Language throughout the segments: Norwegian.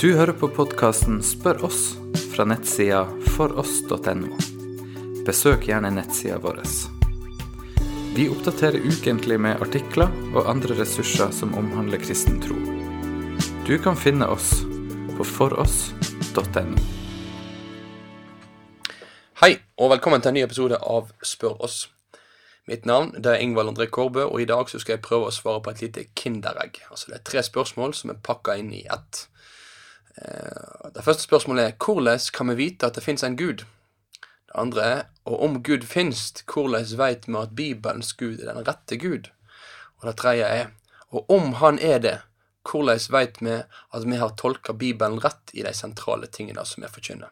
Du hører på podkasten Spør oss fra nettsida foross.no. Besøk gjerne nettsida vår. Vi oppdaterer ukentlig med artikler og andre ressurser som omhandler kristen tro. Du kan finne oss på foross.no. Hei, og velkommen til en ny episode av Spør oss. Mitt navn det er Ingvald André Kårbø, og i dag så skal jeg prøve å svare på et lite kinderegg. Altså Det er tre spørsmål som er pakka inn i ett. Eh, Det første spørsmålet er hvordan kan vi vite at det fins en gud? Det andre er og om Gud fins, hvordan veit vi at Bibelens Gud er den rette Gud? Og det tredje er og om han er det, hvordan veit vi at vi har tolka Bibelen rett i de sentrale tingene som vi forkynner?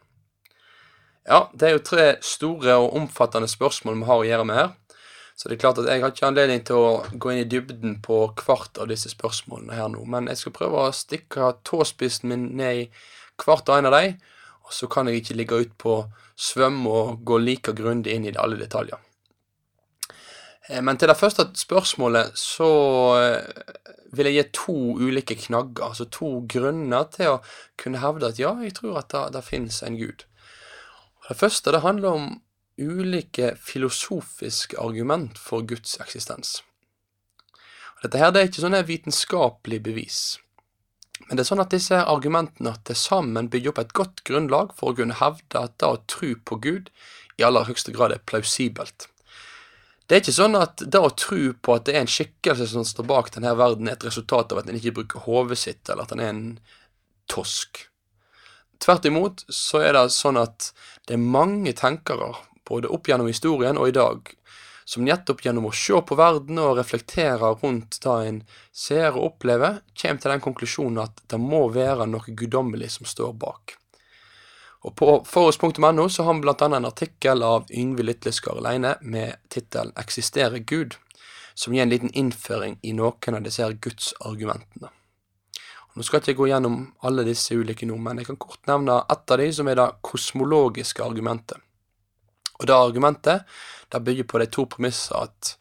Ja, det er jo tre store og omfattende spørsmål vi har å gjøre med her. Så det er klart at jeg har ikke anledning til å gå inn i dybden på hvert av disse spørsmålene her nå, men jeg skal prøve å stikke tåspissen min ned i hvert og en av dem, og så kan jeg ikke ligge ut på svøm og gå like grundig inn i alle detaljer. Eh, Men til det første spørsmålet så eh, vil jeg gi to ulike knagger, altså to grunner til å kunne hevde at ja, jeg tror at det, det finnes en gud. Det første det handler om ulike filosofiske argument for Guds eksistens. Dette her det er ikke sånne vitenskapelig bevis, men det er sånn at disse argumentene til sammen bygger opp et godt grunnlag for å kunne hevde at det å tro på Gud i aller høyeste grad er plausibelt. Det er ikke sånn at det å tro på at det er en skikkelse som står bak denne verden, er et resultat av at en ikke bruker hodet sitt, eller at en er en tosk. Tvert imot så er det sånn at det er mange tenkere, både opp gjennom historien og i dag, som nettopp gjennom å se på verden og reflektere rundt det en ser og opplever, kommer til den konklusjonen at det må være noe guddommelig som står bak. Og På forhånds.no så har vi annet en artikkel av Yngve Litleskar aleine med tittelen 'Eksisterer Gud', som gir en liten innføring i noen av disse gudsargumentene. Nå skal ikke gå gjennom alle disse ulike nå, men jeg kan kort nevne ett av de som er det kosmologiske argumentet. Og det argumentet det bygger på de to premisser at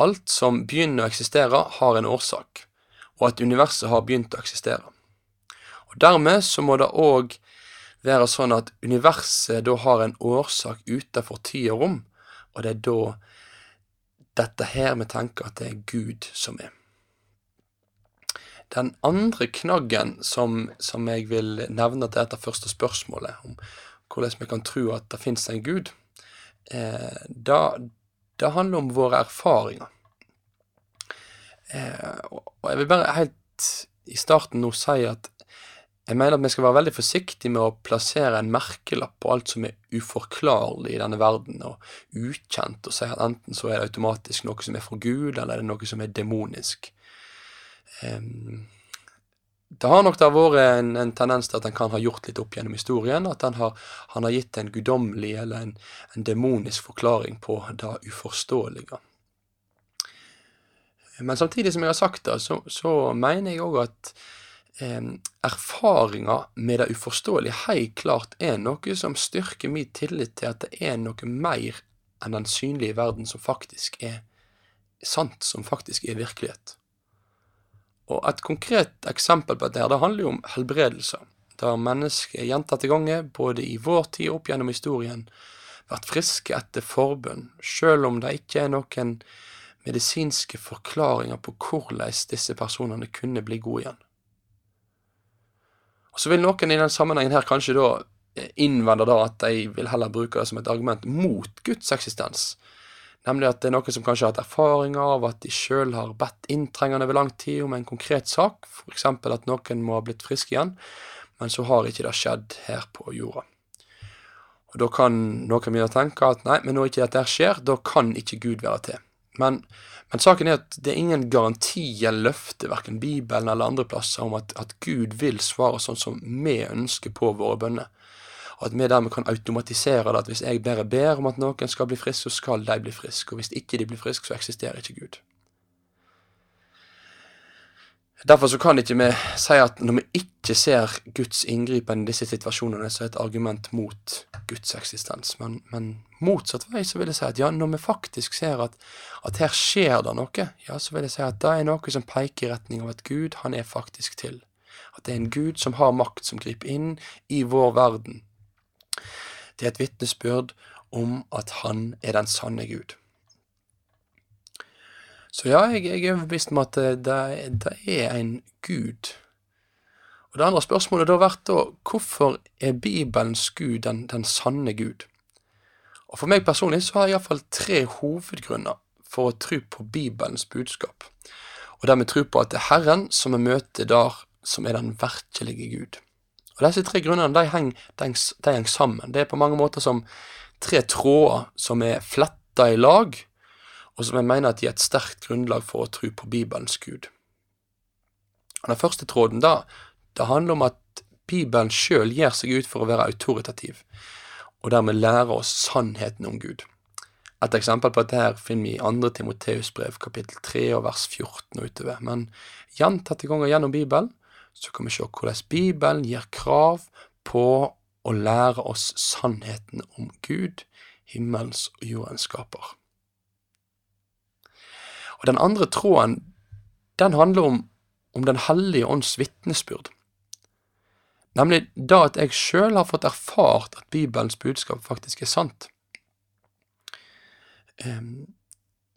alt som begynner å eksistere, har en årsak, og at universet har begynt å eksistere. Og Dermed så må det òg være sånn at universet da har en årsak utenfor tid og rom, og det er da dette her vi tenker at det er Gud som er. Den andre knaggen som, som jeg vil nevne til dette første spørsmålet, om hvordan vi kan tro at det finnes en Gud, eh, da, det handler om våre erfaringer. Eh, og jeg vil bare helt i starten nå si at jeg mener at vi skal være veldig forsiktige med å plassere en merkelapp på alt som er uforklarlig i denne verden, og ukjent, og si at enten så er det automatisk noe som er fra Gud, eller er det noe som er demonisk. Em, det har nok da vært en, en tendens til at en kan ha gjort litt opp gjennom historien, at han har, han har gitt en guddommelig eller en, en demonisk forklaring på det uforståelige. Men samtidig som jeg har sagt det, så, så mener jeg òg at eh, erfaringer med det uforståelige helt klart er noe som styrker min tillit til at det er noe mer enn den synlige verden som faktisk er sant, som faktisk er virkelighet. Og et konkret eksempel på dette det handler jo om helbredelse, der mennesker gjentatte ganger, både i vår tid og opp gjennom historien, vært friske etter forbønn, selv om det ikke er noen medisinske forklaringer på hvordan disse personene kunne bli gode igjen. Og Så vil noen i den sammenhengen her kanskje da innvende da at de vil heller bruke det som et argument mot Guds eksistens. Nemlig at det er noen som kanskje har hatt erfaringer av at de sjøl har bedt inntrengende over lang tid om en konkret sak, f.eks. at noen må ha blitt frisk igjen, men så har ikke det skjedd her på jorda. Og Da kan noen begynne å tenke at nei, men når ikke dette skjer, da kan ikke Gud være til. Men, men saken er at det er ingen garanti eller løfte, verken Bibelen eller andre plasser, om at, at Gud vil svare sånn som vi ønsker på våre bønner. At vi dermed kan automatisere det at hvis jeg bare ber om at noen skal bli frisk, så skal de bli friske. Og hvis ikke de blir friske, så eksisterer ikke Gud. Derfor så kan ikke vi si at når vi ikke ser Guds inngripen i disse situasjonene, så er det et argument mot Guds eksistens. Men, men motsatt vei så vil jeg si at ja, når vi faktisk ser at, at her skjer det noe, ja, så vil jeg si at det er noe som peker i retning av at Gud, han er faktisk til. At det er en Gud som har makt, som griper inn i vår verden. Det er et vitnesbyrd om at han er den sanne Gud. Så ja, jeg, jeg er overbevist om at det, det, er en Gud. Og Det andre spørsmålet har vært da, hvorfor er Bibelens Gud den, den sanne Gud? Og For meg personlig så har jeg iallfall tre hovedgrunner for å tro på Bibelens budskap. Og dermed tro på at det er Herren som vi møter der, som er den virkelige Gud. Og Disse tre grunnene de henger, de, sammen. Det er på mange måter som tre tråder som er fletta i lag, og som jeg mener at er et sterkt grunnlag for å tro på Bibelens Gud. Og Den første tråden da, det handler om at Bibelen sjøl gir seg ut for å være autoritativ, og dermed lære oss sannheten om Gud. Et eksempel på dette her finner vi i 2. Timoteus brev kapittel 3 og vers 14 og utover. Men gjentatte ganger gjennom Bibelen så kan vi se hvordan Bibelen gir krav på å lære oss sannheten om Gud, himmels og jordens skaper. Og Den andre tråden den handler om, om Den hellige ånds vitnesbyrd. Nemlig da at jeg sjøl har fått erfart at Bibelens budskap faktisk er sant.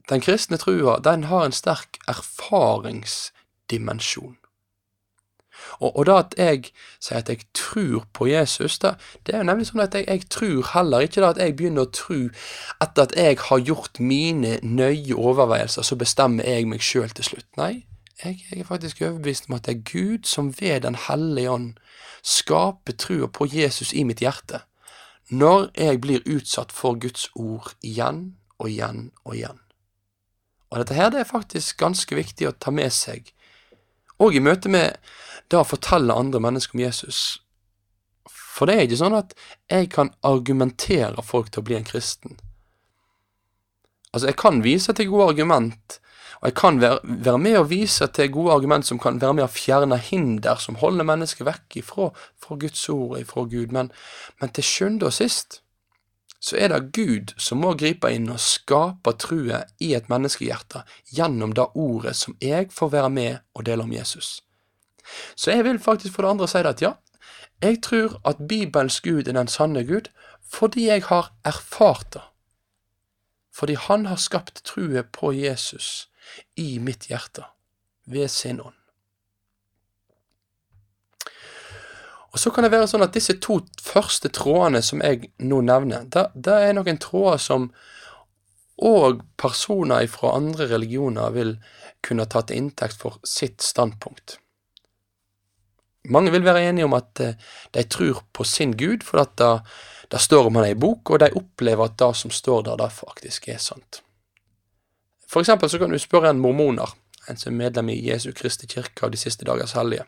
Den kristne trua den har en sterk erfaringsdimensjon. Og, og da at jeg sier at jeg tror på Jesus, da, det er jo nemlig sånn at jeg, jeg tror heller ikke da at jeg begynner å tro etter at jeg har gjort mine nøye overveielser, så bestemmer jeg meg sjøl til slutt. Nei, jeg, jeg, er faktisk overbevist om at det er Gud som ved Den hellige ånd skaper trua på Jesus i mitt hjerte, når jeg blir utsatt for Guds ord igjen og igjen og igjen. Og dette her det er faktisk ganske viktig å ta med seg, og i møte med det å fortelle andre mennesker om Jesus. For det er ikke sånn at jeg kan argumentere folk til å bli en kristen. Altså, jeg kan vise til gode argument, og jeg kan være, være med og vise til gode argument som kan være med å fjerne hinder som holder mennesket vekk ifra, fra Guds ord ifra Gud, men, men til sjuende og sist så er det Gud som må gripe inn og skape trua i et menneskehjerte gjennom det ordet som jeg får være med og dele om Jesus. Så jeg vil faktisk for det andre si det at ja, jeg tror at Bibelens Gud er den sanne Gud fordi jeg har erfart det. Fordi Han har skapt trua på Jesus i mitt hjerte ved sin ånd. Og Så kan det være sånn at disse to første trådene som jeg nå nevner, det, er noen tråder som òg personer fra andre religioner vil kunne ta til inntekt for sitt standpunkt. Mange vil være enige om at eh, de tror på sin Gud, for at det, det står om han er i bok, og de opplever at det som står der, det faktisk er sant. For eksempel så kan du spørre en mormoner, en som er medlem i Jesu Kristi kirke av de siste dagers hellige.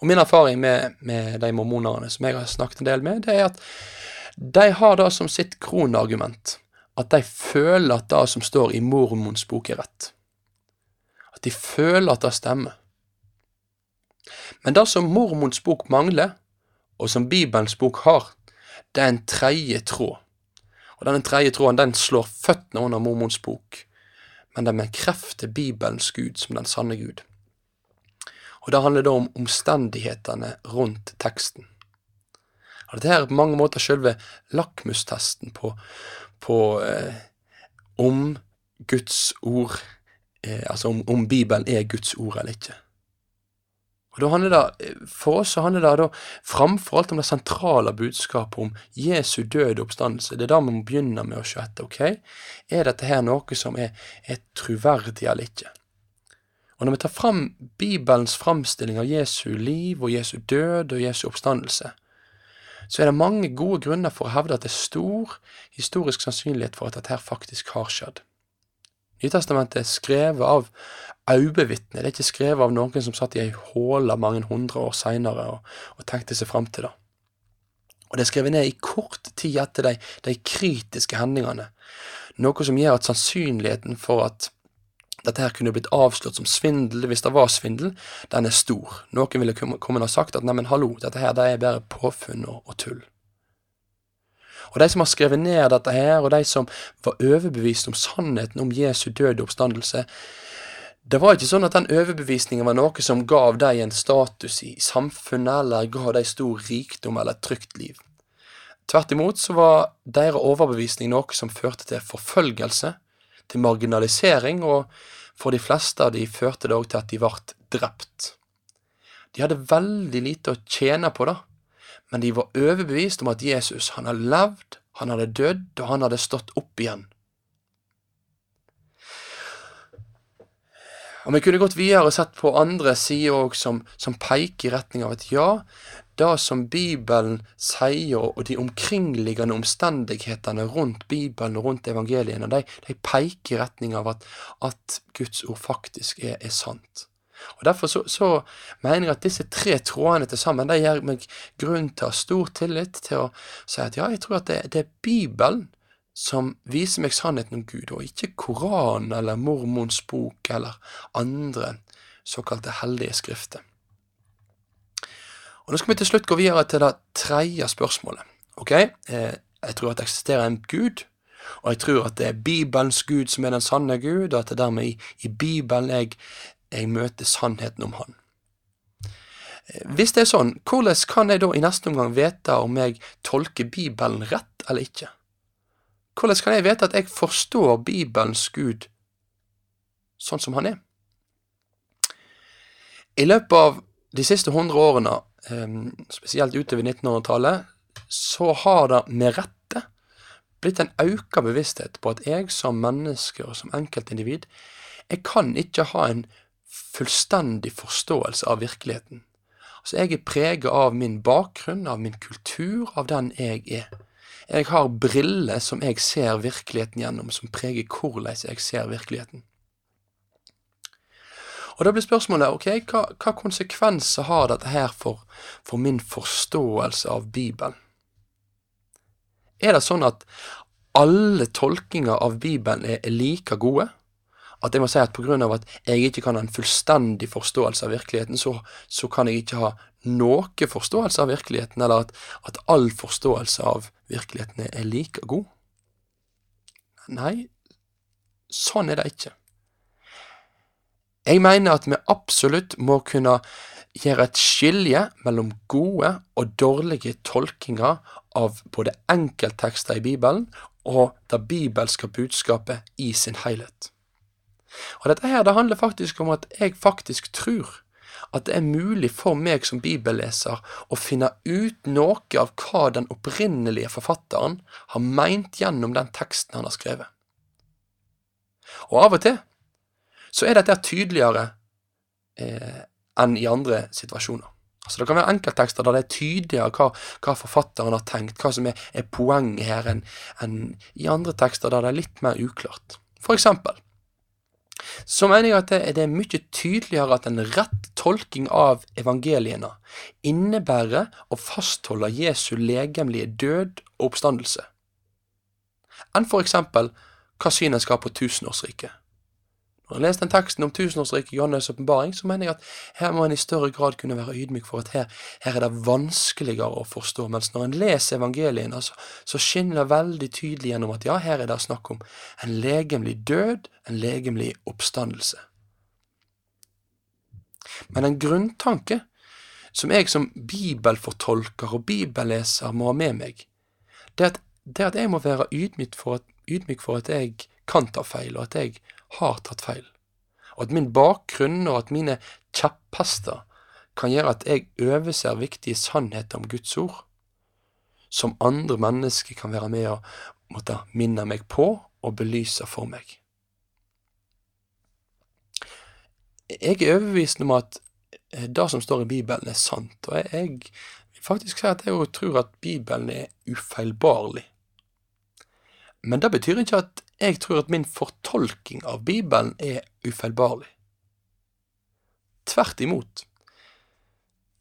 Og Min erfaring med, med de mormonerne som jeg har snakket en del med, det er at de har det som sitt kronargument at de føler at det som står i mormons bok, er rett. At de føler at det stemmer. Men det som mormons bok mangler, og som Bibelens bok har, det er en tredje tråd. Og denne tredje tråden den slår føttene under mormons bok, men den bekrefter Bibelens Gud som den sanne Gud. Og Det handler da om omstendighetene rundt teksten. Og Dette er på mange måter selve lakmustesten på, på eh, om Guds ord eh, Altså om, om Bibelen er Guds ord eller ikke. Og da handler det, For oss så handler det da framfor alt om det sentrale budskapet om Jesu død og oppstandelse. Det er da vi må begynne med å etter. ok? Er dette her noe som er, er troverdig eller ikke? Og Når vi tar fram Bibelens framstilling av Jesu liv og Jesu død og Jesu oppstandelse, så er det mange gode grunner for å hevde at det er stor historisk sannsynlighet for at dette faktisk har skjedd. Nytestamentet er skrevet av øyebevitne. Det er ikke skrevet av noen som satt i ei håle mange hundre år seinere og, og, tenkte seg fram til det. Og det er skrevet ned i kort tid etter de, de kritiske hendelsene, noe som gjør at sannsynligheten for at dette her kunne blitt avslått som svindel, hvis det var svindel, den er stor. Noen ville kommet og sagt at neimen, hallo, dette her det er bare påfunn og, og tull. Og de som har skrevet ned dette her, og de som var overbevist om sannheten om Jesu døde oppstandelse, Det var ikke sånn at den overbevisningen var noe som gav dem en status i samfunnet, eller gav dem stor rikdom eller et trygt liv. Tvert imot så var deres overbevisning noe som førte til forfølgelse, til marginalisering, og for de fleste av de førte det òg til at de ble drept. De hadde veldig lite å tjene på det, men de var overbevist om at Jesus han hadde levd, han hadde dødd, og han hadde stått opp igjen. Og Vi kunne gått videre og sett på andre sider òg som, som, peker i retning av at ja, det som Bibelen sier, og de omkringliggende omstendighetene rundt Bibelen og rundt evangeliene, de, de peker i retning av at, at, Guds ord faktisk er, er sant. Og Derfor så, så, mener jeg at disse tre trådene til sammen de gir meg grunn til å ha stor tillit til å si at ja, jeg tror at det, det er Bibelen som viser meg sannheten om Gud, og ikke Koranen eller Mormons bok eller andre såkalte hellige skrifter. Og Nå skal vi til slutt gå videre til det tredje spørsmålet. Ok, eh, Jeg tror at det eksisterer en Gud, og jeg tror at det er Bibelens Gud som er den sanne Gud, og at det er dermed i, i Bibelen jeg, jeg møter sannheten om Han. Eh, hvis det er sånn, hvordan kan jeg da i neste omgang vite om jeg tolker Bibelen rett eller ikke? Hvordan kan jeg vite at jeg forstår Bibelens Gud sånn som han er? I løpet av de siste hundre årene, ehm, spesielt utover 1900-tallet, så har det med rette blitt en økt bevissthet på at jeg som menneske og som enkeltindivid, jeg kan ikke ha en fullstendig forståelse av virkeligheten. Altså, jeg er preget av min bakgrunn, av min kultur, av den jeg er. Jeg har briller som jeg ser virkeligheten gjennom, som preger hvordan jeg ser virkeligheten. Og da blir spørsmålet ok, hva, hva konsekvenser har dette her for, for, min forståelse av Bibelen? Er det sånn at alle tolkinger av Bibelen er, like gode? At jeg må si at av at jeg ikke kan ha en fullstendig forståelse av virkeligheten, så, så kan jeg ikke ha noe forståelse av virkeligheten, eller at, at all forståelse av virkeligheten er like god? Nei, sånn er det ikke. Jeg mener at vi absolutt må kunne gjøre et skilje mellom gode og dårlige tolkinger av både enkelttekster i Bibelen og det bibelske budskapet i sin helhet. Og dette her, det handler faktisk om at jeg faktisk tror at det er mulig for meg som bibelleser å finne ut noe av hva den opprinnelige forfatteren har meint gjennom den teksten han har skrevet. Og av og til så er dette tydeligere eh, enn i andre situasjoner. Altså Det kan være enkelttekster der det er tydeligere hva, hva forfatteren har tenkt, hva som er, er poenget her, enn en i andre tekster der det er litt mer uklart. For eksempel så mener jeg at det, er mye tydeligere at en rett tolking av evangeliene innebærer å fastholde Jesu legemlige død og oppstandelse, enn for eksempel hva synet skal ha på tusenårsriket. Når jeg leser den teksten om tusenårsriket Johannes' åpenbaring, så mener jeg at her må en i større grad kunne være ydmyk for at her, her er det vanskeligere å forstå. Mens når en leser evangeliene, så, så skinner det veldig tydelig gjennom at ja, her er det snakk om en legemlig død, en legemlig oppstandelse. Men en grunntanke som jeg som bibelfortolker og bibelleser må ha med meg, det at, det at jeg må være ydmyk for, at, ydmyk for at jeg kan ta feil, og at jeg har tatt feil, og at min bakgrunn og at mine kjepphester kan gjøre at jeg overser viktige sannheter om Guds ord, som andre mennesker kan være med og måtte minne meg på og belyse for meg. Jeg er overbevist om at det som står i Bibelen, er sant, og jeg vil faktisk si at jeg tror at Bibelen er ufeilbarlig. Men det betyr ikke at jeg tror at min fortolking av Bibelen er ufeilbarlig. Tvert imot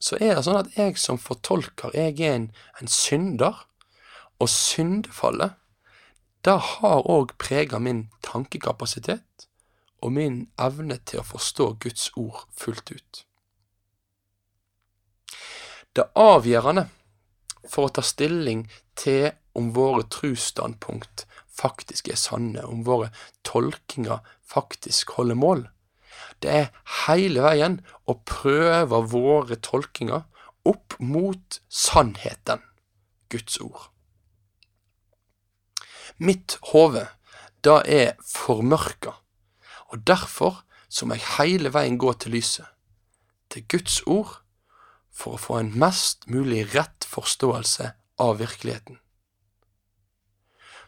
så er det sånn at jeg som fortolker, jeg er en, en synder, og syndefallet, det har òg prega min tankekapasitet og min evne til å forstå Guds ord fullt ut. Det avgjørende for å ta stilling til om våre trosstandpunkt faktisk er sanne, om våre tolkinger faktisk holder mål, det er hele veien å prøve våre tolkinger opp mot sannheten, Guds ord. Mitt hode, det er formørka, og derfor så må jeg hele veien gå til lyset, til Guds ord, for å få en mest mulig rett forståelse av virkeligheten.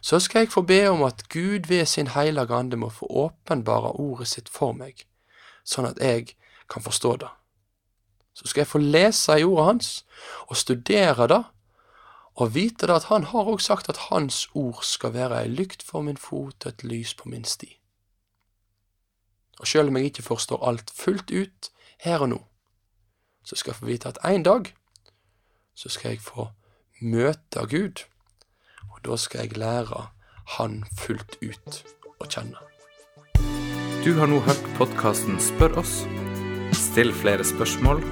Så skal jeg få be om at Gud ved sin hellige ande må få åpenbare ordet sitt for meg, sånn at jeg kan forstå det. Så skal jeg få lese i ordet hans og studere det, og vite det at han har også sagt at hans ord skal være ei lykt for min fot og et lys på min sti. Og sjøl om jeg ikke forstår alt fullt ut her og nå, så skal jeg få vite at en dag så skal jeg få møte Gud, da skal jeg lære Han fullt ut å kjenne. Du har nå hørt podkasten Spør oss. Still flere spørsmål,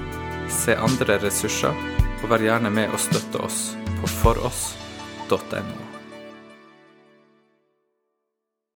se andre ressurser, og vær gjerne med å støtte oss på foross.no.